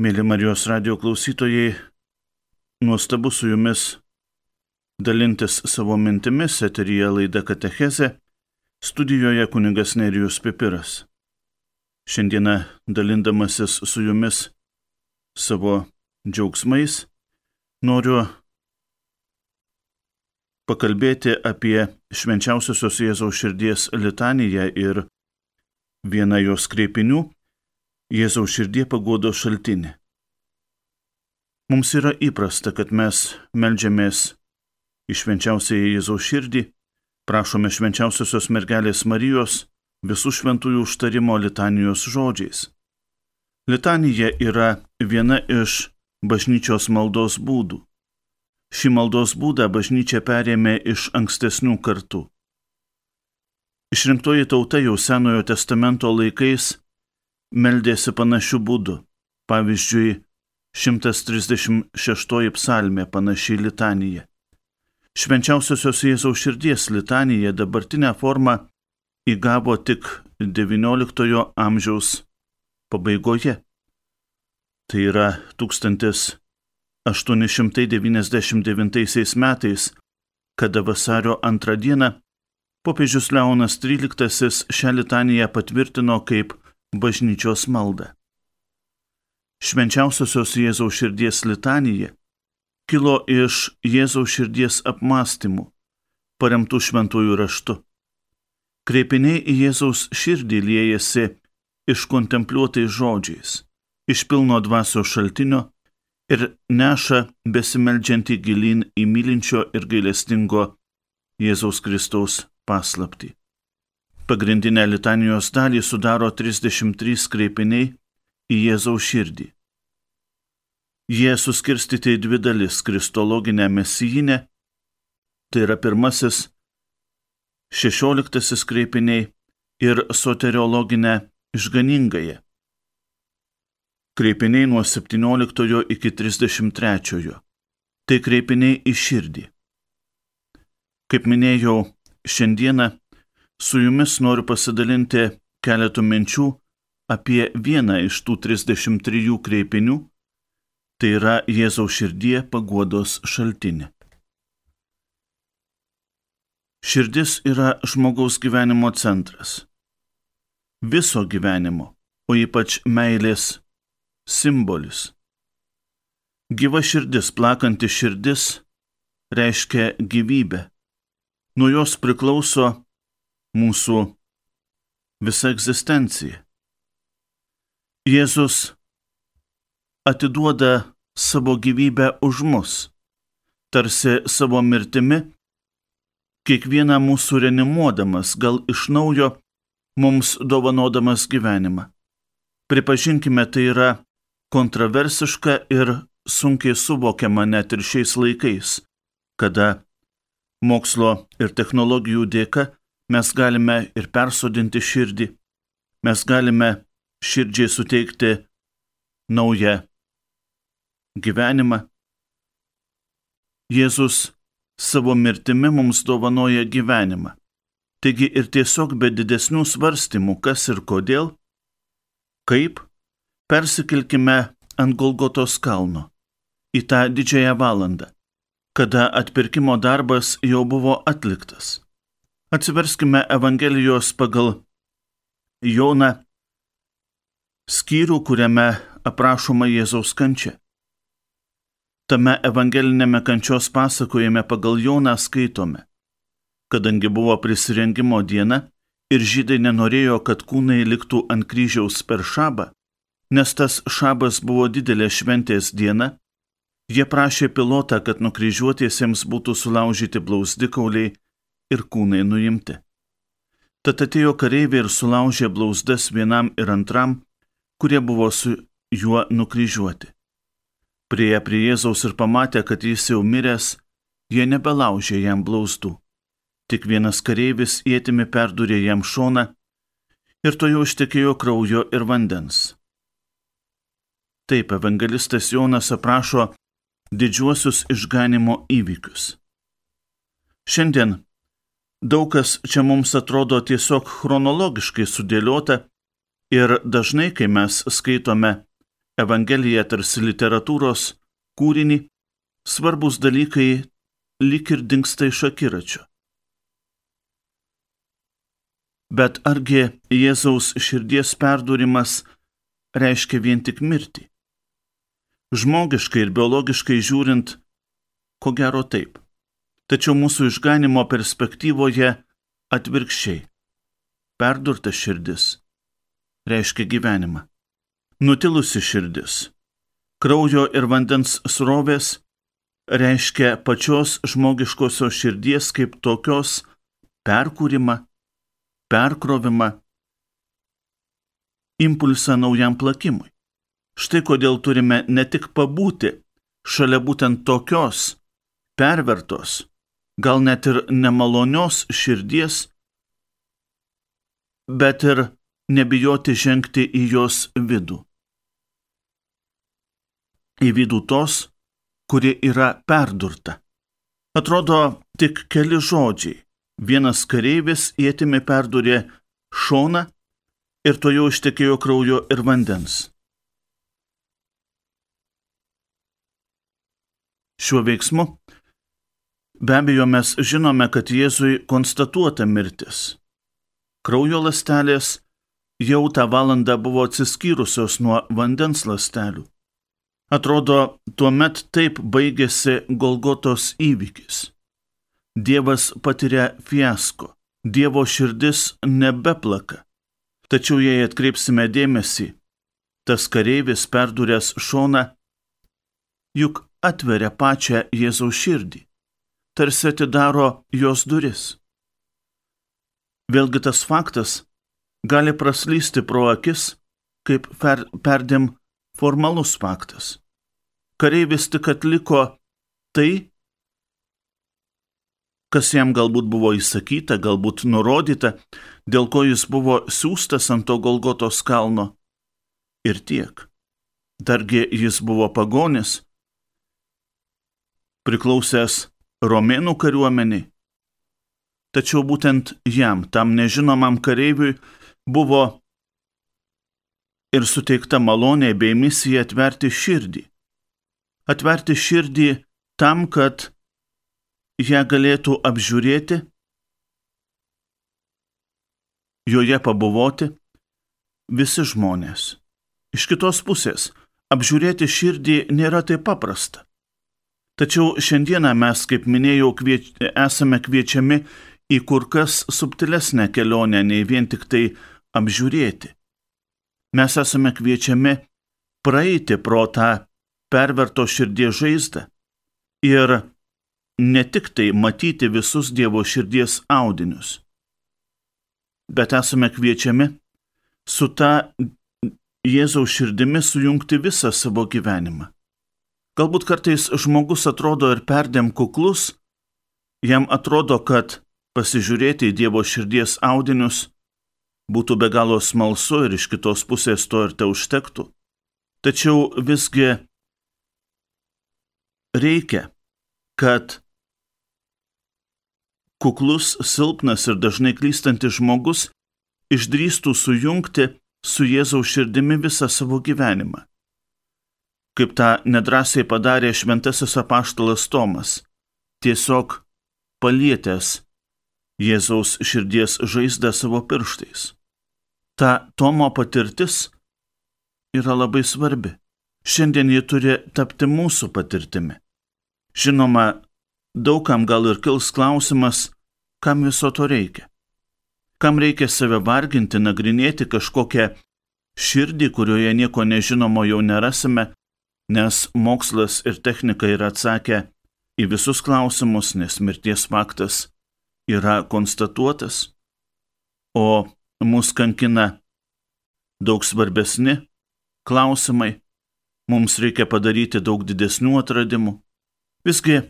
Mėly Marijos radio klausytojai, nuostabu su jumis dalintis savo mintimis eteryje laida Katecheze, studijoje kuningas Nerijus Pipiras. Šiandieną dalindamasis su jumis savo džiaugsmais, noriu pakalbėti apie švenčiausiosios Jėzaus širdies litaniją ir vieną jos kreipinių Jėzaus širdie pagodo šaltinį. Mums yra įprasta, kad mes melžiamės į švenčiausiąją Jėzaus širdį, prašome švenčiausiosios mergelės Marijos visų šventųjų užtarimo litanijos žodžiais. Litanija yra viena iš bažnyčios maldos būdų. Šį maldos būdą bažnyčia perėmė iš ankstesnių kartų. Išrinktoji tauta jau Senojo testamento laikais meldėsi panašių būdų. Pavyzdžiui, 136 psalmė panašiai litanija. Švenčiausiosios Jėzaus širdies litanija dabartinę formą įgavo tik XIX amžiaus pabaigoje. Tai yra 1899 metais, kada vasario antrą dieną popiežius Leonas XIII šią litaniją patvirtino kaip bažnyčios maldą. Švenčiausiosios Jėzaus širdies litanija kilo iš Jėzaus širdies apmąstymų, paremtų šventųjų raštu. Kreipiniai į Jėzaus širdį liejasi iš kontempliuotais žodžiais, iš pilno dvasio šaltinio ir neša besimeldžiantį gilin į mylinčio ir gailestingo Jėzaus Kristaus paslapti. Pagrindinę litanijos dalį sudaro 33 kreipiniai į Jėzaus širdį. Jie suskirstyti į dvi dalis - kristologinę mesijinę, tai yra pirmasis, šešioliktasis kreipiniai ir soteriologinę išganingąją. Kreipiniai nuo 17 iki 33. Tai kreipiniai į širdį. Kaip minėjau, šiandieną Su jumis noriu pasidalinti keletų minčių apie vieną iš tų 33 kreipinių, tai yra Jėzaus širdie paguodos šaltinė. Širdis yra žmogaus gyvenimo centras. Viso gyvenimo, o ypač meilės simbolis. Gyva širdis, plakanti širdis, reiškia gyvybę. Nuo jos priklauso mūsų visa egzistencija. Jėzus atiduoda savo gyvybę už mus, tarsi savo mirtimi, kiekvieną mūsų renimuodamas, gal iš naujo mums dovanodamas gyvenimą. Pripažinkime, tai yra kontroversiška ir sunkiai suvokiama net ir šiais laikais, kada mokslo ir technologijų dėka mes galime ir persodinti širdį, mes galime širdžiai suteikti naują gyvenimą. Jėzus savo mirtimi mums dovanoja gyvenimą. Taigi ir tiesiog be didesnių svarstymų, kas ir kodėl, kaip, persikilkime ant Golgotos kalno, į tą didžiąją valandą, kada atpirkimo darbas jau buvo atliktas. Atsiverskime Evangelijos pagal Joną skyrių, kuriame aprašoma Jėzaus kančia. Tame evangelinėme kančios pasakojime pagal Joną skaitome, kadangi buvo prisirengimo diena ir žydai nenorėjo, kad kūnai liktų ant kryžiaus per šabą, nes tas šabas buvo didelė šventės diena, jie prašė pilotą, kad nukryžiuotiesiems būtų sulaužyti blausdikauliai ir kūnai nuimti. Tad atėjo kareiviai ir sulaužė blausdas vienam ir antram, kurie buvo su juo nukryžiuoti. Prieję prie Jėzaus ir pamatę, kad jis jau miręs, jie nebelaužė jam blausdų. Tik vienas kareivis įtimi perdurė jam šoną ir to jau ištekėjo kraujo ir vandens. Taip evangelistas Jonas aprašo didžiuosius išganimo įvykius. Šiandien Daug kas čia mums atrodo tiesiog chronologiškai sudėliota ir dažnai, kai mes skaitome Evangeliją tarsi literatūros kūrinį, svarbus dalykai lik ir dinksta iš akiračio. Bet argi Jėzaus širdies perdūrimas reiškia vien tik mirtį? Žmogiškai ir biologiškai žiūrint, ko gero taip. Tačiau mūsų išganimo perspektyvoje atvirkščiai. Perdurta širdis reiškia gyvenimą. Nutilusi širdis, kraujo ir vandens srovės reiškia pačios žmogiškosios širdies kaip tokios perkūrimą, perkrovimą, impulsą naujam plakimui. Štai kodėl turime ne tik pabūti šalia būtent tokios pervertos, gal net ir nemalonios širdies, bet ir nebijoti žengti į jos vidų į vidų tos, kuri yra perdurta. Atrodo tik keli žodžiai. Vienas kareivis jėtimi perdurė šoną ir to jau ištekėjo kraujo ir vandens. Šiuo veiksmu be abejo mes žinome, kad Jėzui konstatuota mirtis. Kraujo lastelės jau tą valandą buvo atsiskyrusios nuo vandens lastelių. Atrodo, tuo met taip baigėsi Golgotos įvykis. Dievas patiria fiasko, Dievo širdis nebeplaka. Tačiau jei atkreipsime dėmesį, tas kareivis perduręs šoną, juk atveria pačią Jėzaus širdį, tarsi atidaro jos duris. Vėlgi tas faktas gali praslysti pro akis, kaip per, perdėm formalus faktas. Kareivis tik atliko tai, kas jam galbūt buvo įsakyta, galbūt nurodyta, dėl ko jis buvo siūstas ant to Golgotos kalno. Ir tiek. Dargi jis buvo pagonis, priklausęs romėnų kariuomeniai. Tačiau būtent jam, tam nežinomam kareiviui, buvo ir suteikta malonė bei misija atverti širdį. Atverti širdį tam, kad ją galėtų apžiūrėti, joje pabuvoti visi žmonės. Iš kitos pusės, apžiūrėti širdį nėra taip paprasta. Tačiau šiandieną mes, kaip minėjau, kvieč, esame kviečiami į kur kas subtilesnę kelionę nei vien tik tai apžiūrėti mes esame kviečiami praeiti pro tą perverto širdies žaizdą ir ne tik tai matyti visus Dievo širdies audinius, bet esame kviečiami su ta Jėzaus širdimi sujungti visą savo gyvenimą. Galbūt kartais žmogus atrodo ir perdėm kuklus, jam atrodo, kad pasižiūrėti į Dievo širdies audinius būtų be galo smalsu ir iš kitos pusės to ir te užtektų. Tačiau visgi reikia, kad kuklus, silpnas ir dažnai klystantis žmogus išdrįstų sujungti su Jėzaus širdimi visą savo gyvenimą. Kaip tą nedrasiai padarė šventasis apaštalas Tomas, tiesiog palietęs Jėzaus širdies žaizdą savo pirštais ta Tomo patirtis yra labai svarbi. Šiandien ji turi tapti mūsų patirtimi. Žinoma, daugam gal ir kils klausimas, kam viso to reikia. Kam reikia save varginti, nagrinėti kažkokią širdį, kurioje nieko nežinomo jau nerasime, nes mokslas ir technika yra atsakę į visus klausimus, nes mirties faktas yra konstatuotas, o mus kankina daug svarbesni klausimai, mums reikia padaryti daug didesnių atradimų. Visgi,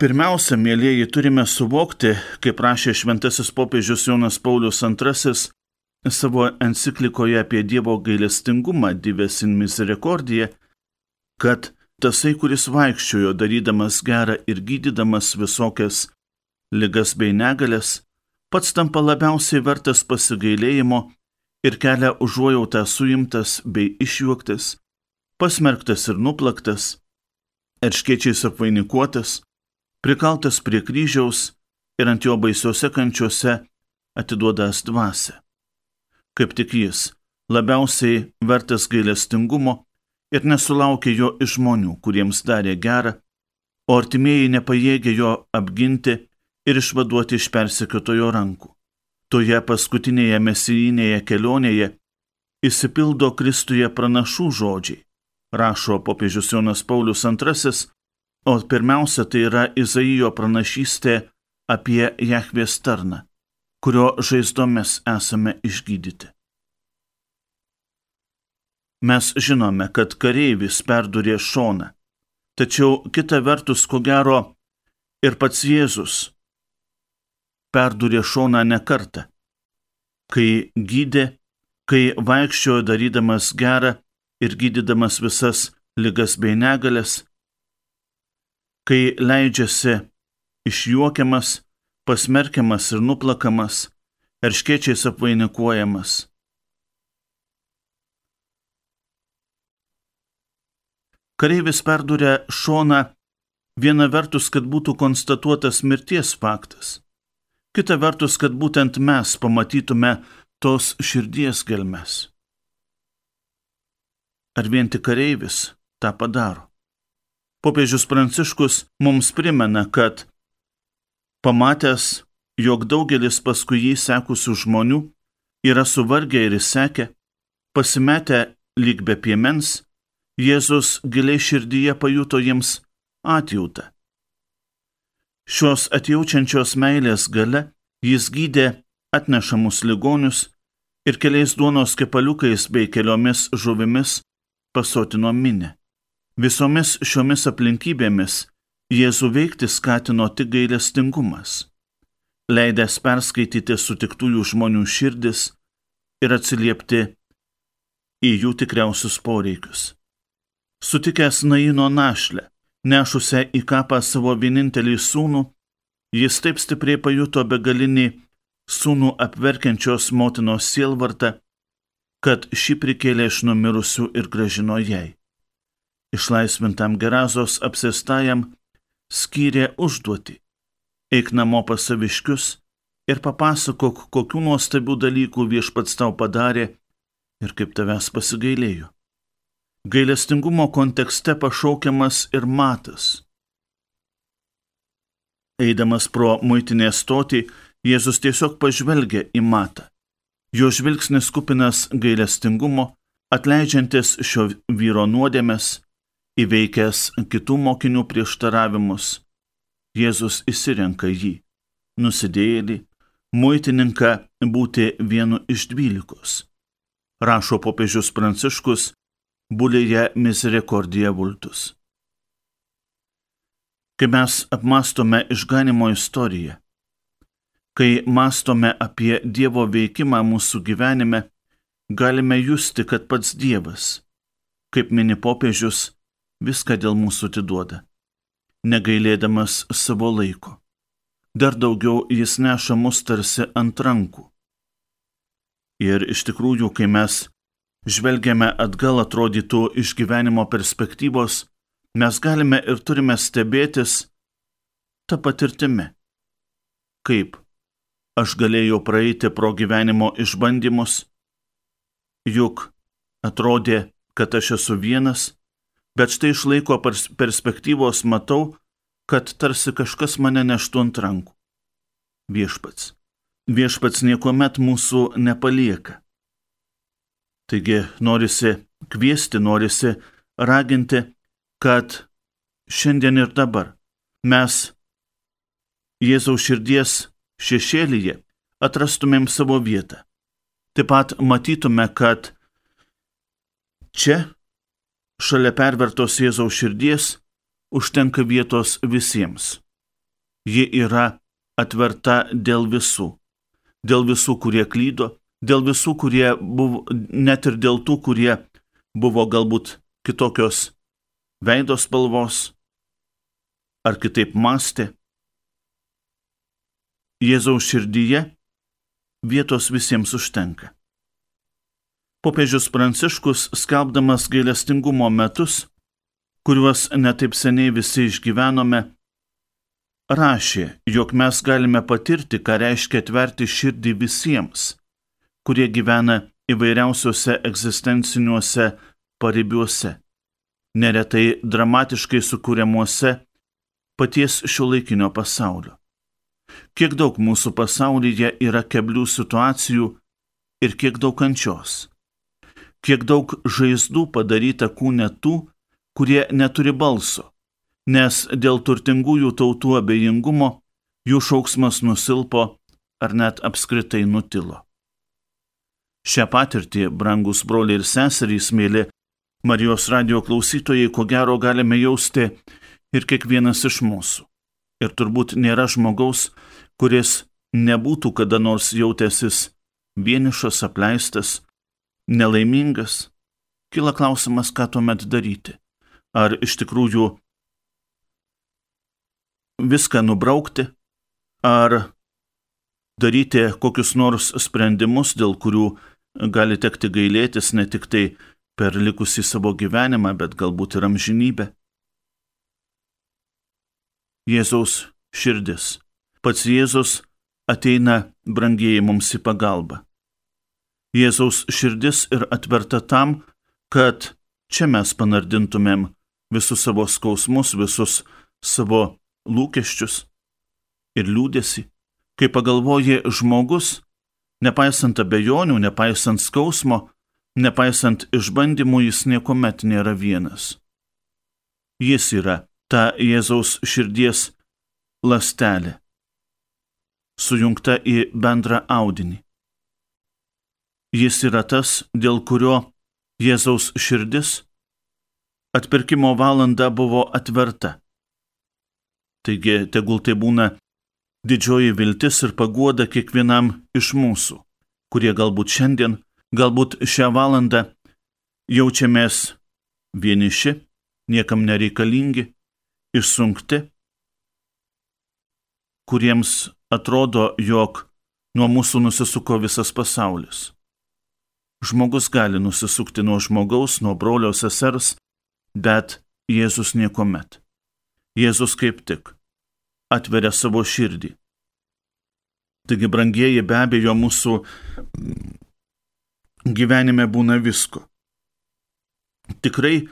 pirmiausia, mėlyjeji, turime suvokti, kaip rašė šventasis popiežius Jonas Paulius II savo enciklikoje apie Dievo gailestingumą Dives in Misericordia, kad tasai, kuris vaikščiojo darydamas gerą ir gydydamas visokias ligas bei negalės, pats tampa labiausiai vertas pasigailėjimo ir kelia užuojautą suimtas bei išjuoktas, pasmerktas ir nuplaktas, erškiečiais apvainikuotas, prikaltas prie kryžiaus ir ant jo baisiuose kančiuose atiduodas dvasę. Kaip tik jis labiausiai vertas gailestingumo ir nesulaukė jo iš žmonių, kuriems darė gerą, o artimieji nepajėgė jo apginti ir išvaduoti iš persekiotojo rankų. Toje paskutinėje mesijinėje kelionėje įsipildo Kristuje pranašų žodžiai, rašo popiežius Jonas Paulius II, o pirmiausia tai yra Izaijo pranašystė apie Jahvės tarną, kurio žaizdomis esame išgydyti. Mes žinome, kad kareivis perdurė šoną, tačiau kita vertus, ko gero, ir pats Jėzus perdurė šoną ne kartą, kai gydė, kai vaikščiojo darydamas gerą ir gydydamas visas ligas bei negalės, kai leidžiasi išjuokiamas, pasmerkiamas ir nuplakamas, erškiečiais apvainikuojamas. Kareivis perdūrė šoną viena vertus, kad būtų konstatuotas mirties faktas, kita vertus, kad būtent mes pamatytume tos širdies gelmes. Ar vien tik kareivis tą padaro? Popiežius Pranciškus mums primena, kad pamatęs, jog daugelis paskui jį sekusių žmonių yra suvargę ir įsekę, pasimetę lyg be piemens, Jėzus giliai širdyje pajuto jiems atjautą. Šios atjaučiančios meilės gale jis gydė atnešamus ligonius ir keliais duonos kepaliukais bei keliomis žuvimis pasotino minę. Visomis šiomis aplinkybėmis Jėzų veikti skatino tik gailestingumas, leidęs perskaityti sutiktųjų žmonių širdis ir atsiliepti į jų tikriausius poreikius. Sutikęs Naino našlę, nešusią į kapą savo vienintelį sūnų, jis taip stipriai pajuto begalinį sūnų apverkiančios motinos sielvartą, kad šį prikėlė iš numirusių ir gražino jai. Išlaisvintam gerazos apsistajam skyrė užduoti. Eik namo pas saviškius ir papasakok, kokių nuostabių dalykų viešpats tau padarė ir kaip tavęs pasigailėjo. Gailestingumo kontekste pašaukiamas ir matas. Eidamas pro muitinės stotį, Jėzus tiesiog pažvelgia į matą. Jo žvilgsnis kupinas gailestingumo, atleidžiantis šio vyro nuodėmės Įveikęs kitų mokinių prieštaravimus, Jėzus įsirenka jį, nusidėjėlį, muitininką būti vienu iš dvylikos. Rašo popiežius Pranciškus, bulėje Misericordija vultus. Kai mes apmastome išganimo istoriją, kai mastome apie Dievo veikimą mūsų gyvenime, galime justi, kad pats Dievas, kaip mini popiežius, viską dėl mūsų atiduoda, negailėdamas savo laiko. Dar daugiau jis neša mus tarsi ant rankų. Ir iš tikrųjų, kai mes žvelgiame atgal atrodytų iš gyvenimo perspektyvos, mes galime ir turime stebėtis tą patirtimi. Kaip aš galėjau praeiti pro gyvenimo išbandymus, juk atrodė, kad aš esu vienas bet štai iš laiko perspektyvos matau, kad tarsi kažkas mane neštų ant rankų. Viešpats. Viešpats niekuomet mūsų nepalieka. Taigi norisi kviesti, norisi raginti, kad šiandien ir dabar mes Jėzaus širdies šešėlyje atrastumėm savo vietą. Taip pat matytume, kad čia šalia pervertos Jėzaus širdies užtenka vietos visiems. Ji yra atverta dėl visų. Dėl visų, kurie klydo, dėl visų, kurie buvo, net ir dėl tų, kurie buvo galbūt kitokios veidos spalvos ar kitaip mąstė. Jėzaus širdyje vietos visiems užtenka. Popiežius Pranciškus, skelbdamas gailestingumo metus, kuriuos netaip seniai visi išgyvenome, rašė, jog mes galime patirti, ką reiškia atverti širdį visiems, kurie gyvena įvairiausiuose egzistenciniuose paribiuose, neretai dramatiškai sukūriamuose paties šio laikinio pasaulio. Kiek daug mūsų pasaulyje yra keblių situacijų ir kiek daug kančios. Kiek daug žaizdų padaryta kūne tų, kurie neturi balso, nes dėl turtingųjų tautų abejingumo jų šauksmas nusilpo ar net apskritai nutilo. Šią patirtį, brangus broliai ir seserys, mėly Marijos radio klausytojai, ko gero galime jausti ir kiekvienas iš mūsų. Ir turbūt nėra žmogaus, kuris nebūtų kada nors jautęsis vienišas, apleistas, nelaimingas. Kila klausimas, ką tuomet daryti. Ar iš tikrųjų viską nubraukti, ar daryti kokius nors sprendimus, dėl kurių gali tekti gailėtis ne tik tai per likusį savo gyvenimą, bet galbūt ir amžinybę. Jėzaus širdis. Pats Jėzus ateina brangieji mums į pagalbą. Jėzaus širdis ir atverta tam, kad čia mes panardintumėm visus savo skausmus, visus savo lūkesčius ir liūdėsi, kai pagalvoji žmogus, nepaisant abejonių, nepaisant skausmo, nepaisant išbandymų, jis niekuomet nėra vienas. Jis yra ta Jėzaus širdies lastelė, sujungta į bendrą audinį. Jis yra tas, dėl kurio Jėzaus širdis atpirkimo valanda buvo atverta Taigi, tegul tai būna didžioji viltis ir paguoda kiekvienam iš mūsų, kurie galbūt šiandien, galbūt šią valandą jaučiamės vieniši, niekam nereikalingi, išsunkti, kuriems atrodo, jog nuo mūsų nusisuko visas pasaulis. Žmogus gali nusisukti nuo žmogaus, nuo brolio sesers, bet Jėzus niekuomet. Jėzus kaip tik atveria savo širdį. Taigi, brangieji, be abejo, mūsų gyvenime būna visko. Tikrai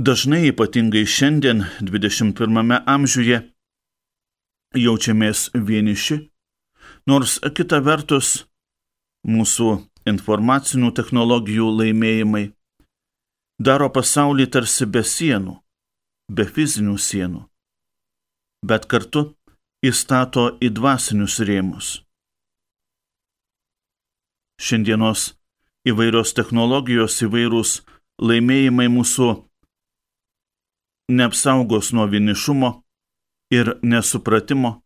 dažnai, ypatingai šiandien, 21 amžiuje, jaučiamės vieniši, nors kita vertus mūsų informacinių technologijų laimėjimai daro pasaulį tarsi be sienų be fizinių sienų, bet kartu įstato į dvasinius rėmus. Šiandienos įvairios technologijos, įvairūs laimėjimai mūsų neapsaugos nuo vienišumo ir nesupratimo,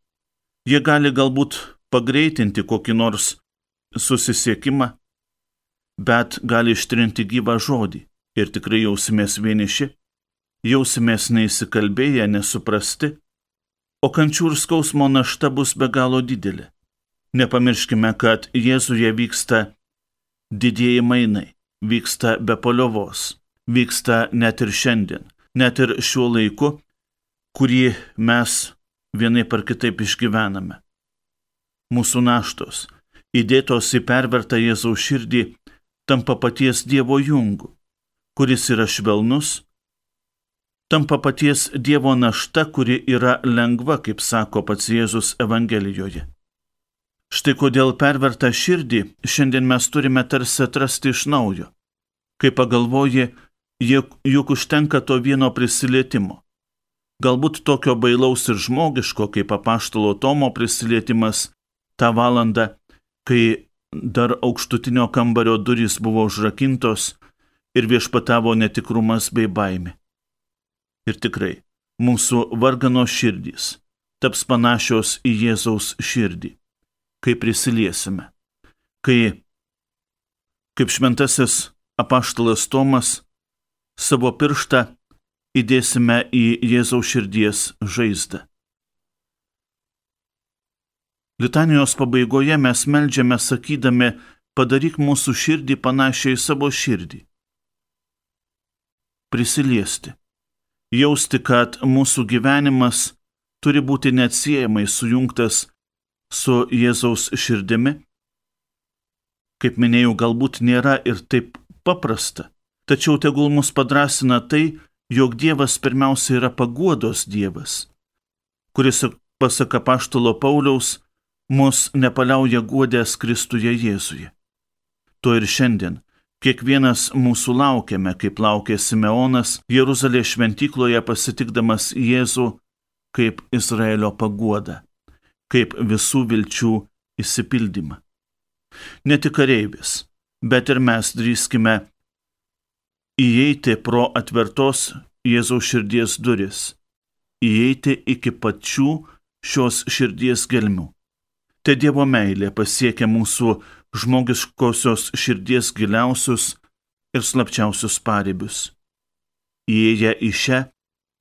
jie gali galbūt pagreitinti kokį nors susisiekimą, bet gali ištrinti gyvą žodį ir tikrai jausimės vieniši jausimės neįsikalbėję, nesuprasti, o kančių ir skausmo našta bus be galo didelė. Nepamirškime, kad Jėzuje vyksta didieji mainai, vyksta be paliovos, vyksta net ir šiandien, net ir šiuo laiku, kurį mes vienai par kitaip išgyvename. Mūsų naštos, įdėtos į pervertą Jėzaus širdį, tampa paties Dievo jungu, kuris yra švelnus, tampa paties Dievo našta, kuri yra lengva, kaip sako pats Jėzus Evangelijoje. Štai kodėl pervertą širdį šiandien mes turime tarsi atrasti iš naujo. Kai pagalvoji, juk užtenka to vieno prisilietimo. Galbūt tokio bailaus ir žmogiško, kaip apaštalo Tomo prisilietimas tą valandą, kai dar aukštutinio kambario durys buvo užrakintos ir viešpatavo netikrumas bei baimė. Ir tikrai, mūsų vargano širdys taps panašios į Jėzaus širdį, kai prisiliesime, kai, kaip šventasis apaštalas Tomas, savo pirštą įdėsime į Jėzaus širdies žaizdą. Litanijos pabaigoje mes melžiame sakydami, padaryk mūsų širdį panašiai į savo širdį. Prisiliesti. Jausti, kad mūsų gyvenimas turi būti neatsiejamai sujungtas su Jėzaus širdimi. Kaip minėjau, galbūt nėra ir taip paprasta, tačiau tegul mus padrasina tai, jog Dievas pirmiausia yra paguodos Dievas, kuris, pasak apaštalo Pauliaus, mus nepaliauja guodęs Kristuje Jėzuje. To ir šiandien kiekvienas mūsų laukiame, kaip laukė Simeonas Jeruzalės šventykloje pasitikdamas Jėzų kaip Izraelio paguodą, kaip visų vilčių įsipildymą. Ne tik kareivis, bet ir mes drįskime įeiti pro atvertos Jėzaus širdies duris, įeiti iki pačių šios širdies gelmių. Te Dievo meilė pasiekia mūsų žmogiškosios širdies giliausius ir slapčiausius paribius. Įėję į šią,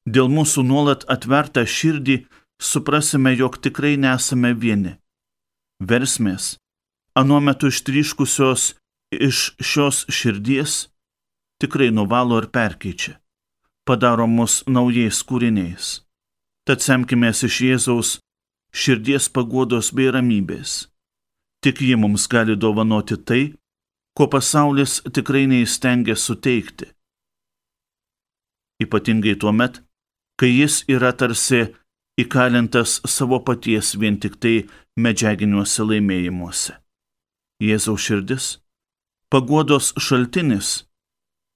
dėl mūsų nuolat atvertą širdį, suprasime, jog tikrai nesame vieni. Versmės, anuo metu ištryškusios iš šios širdies, tikrai nuvalo ir perkeičia, padaro mus naujais kūriniais. Tad semkimės iš Jėzaus širdies paguodos bei ramybės. Tik ji mums gali dovanoti tai, ko pasaulis tikrai neįstengia suteikti. Ypatingai tuo met, kai jis yra tarsi įkalintas savo paties vien tik tai medžiaginiuose laimėjimuose. Jėzaus širdis - paguodos šaltinis,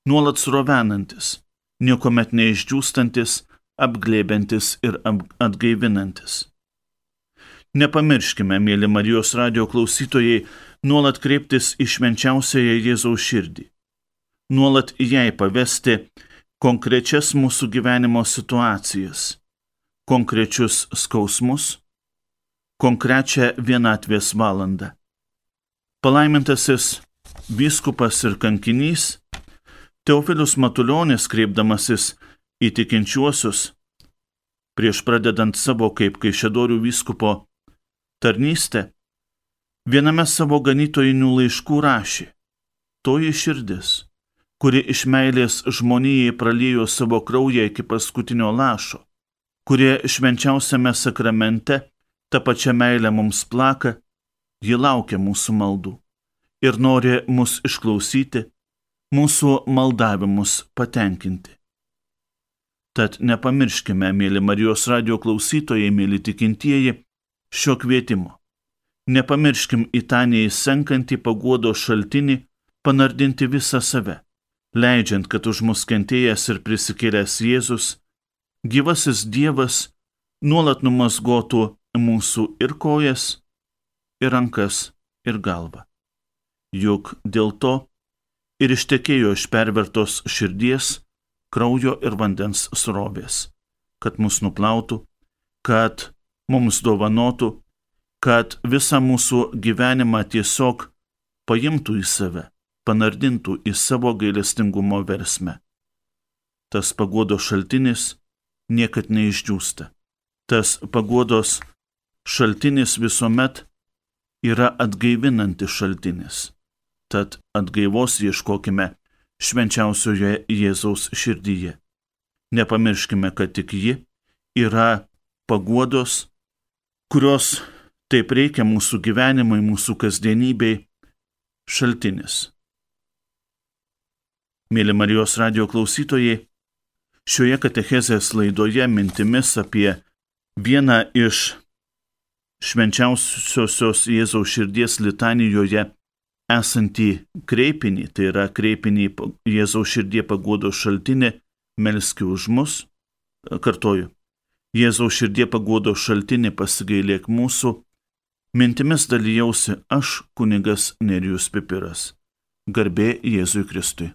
nuolat srovenantis, niekuomet neišdžiūstantis, apglėbiantis ir atgaivinantis. Nepamirškime, mėly Marijos radio klausytojai, nuolat kreiptis į švenčiausiąją Jėzaus širdį. Nuolat jai pavesti konkrečias mūsų gyvenimo situacijas, konkrečius skausmus, konkrečią vienatvės valandą. Palaimintasis vyskupas ir kankinys Teofilius Matuljonis, kreipdamasis į tikinčiuosius, prieš pradedant savo kaip kaišėdorių vyskupo tarnystę, viename savo ganytojinių laiškų rašė, toji širdis, kuri iš meilės žmonijai praliejo savo kraują iki paskutinio lašo, kurie švenčiausiame sakramente tą pačią meilę mums plaka, ji laukia mūsų maldų ir nori mus išklausyti mūsų maldavimus patenkinti. Tad nepamirškime, mėly Marijos radio klausytojai, mėly tikintieji, šio kvietimo. Nepamirškim į tą neįsenkantį paguodo šaltinį panardinti visą save, leidžiant, kad už mus kentėjęs ir prisikėlęs Jėzus, gyvasis Dievas, nuolat numasgotų mūsų ir kojas, ir rankas, ir galvą. Juk dėl to ir ištekėjo iš pervertos širdies, kraujo ir vandens srovės, kad mus nuplautų, kad mums dovanotų, kad visą mūsų gyvenimą tiesiog paimtų į save, panardintų į savo gailestingumo versmę. Tas paguodos šaltinis niekad neišdžiūsta. Tas paguodos šaltinis visuomet yra atgaivinantis šaltinis Tad atgaivos ieškokime švenčiausioje Jėzaus širdyje. Nepamirškime, kad tik ji yra paguodos, kurios taip reikia mūsų gyvenimui, mūsų kasdienybei šaltinis. Mėly Marijos radio klausytojai, šioje katechezės laidoje mintimis apie vieną iš švenčiausiosios Jėzaus širdies litanijoje esantį kreipinį, tai yra kreipinį Jėzaus širdie paguodo šaltinį, melski už mus, kartoju, Jėzaus širdie paguodo šaltinį pasigailėk mūsų, mintimis dalyjausi aš kunigas Nerijus Pipiras. Garbė Jėzui Kristui.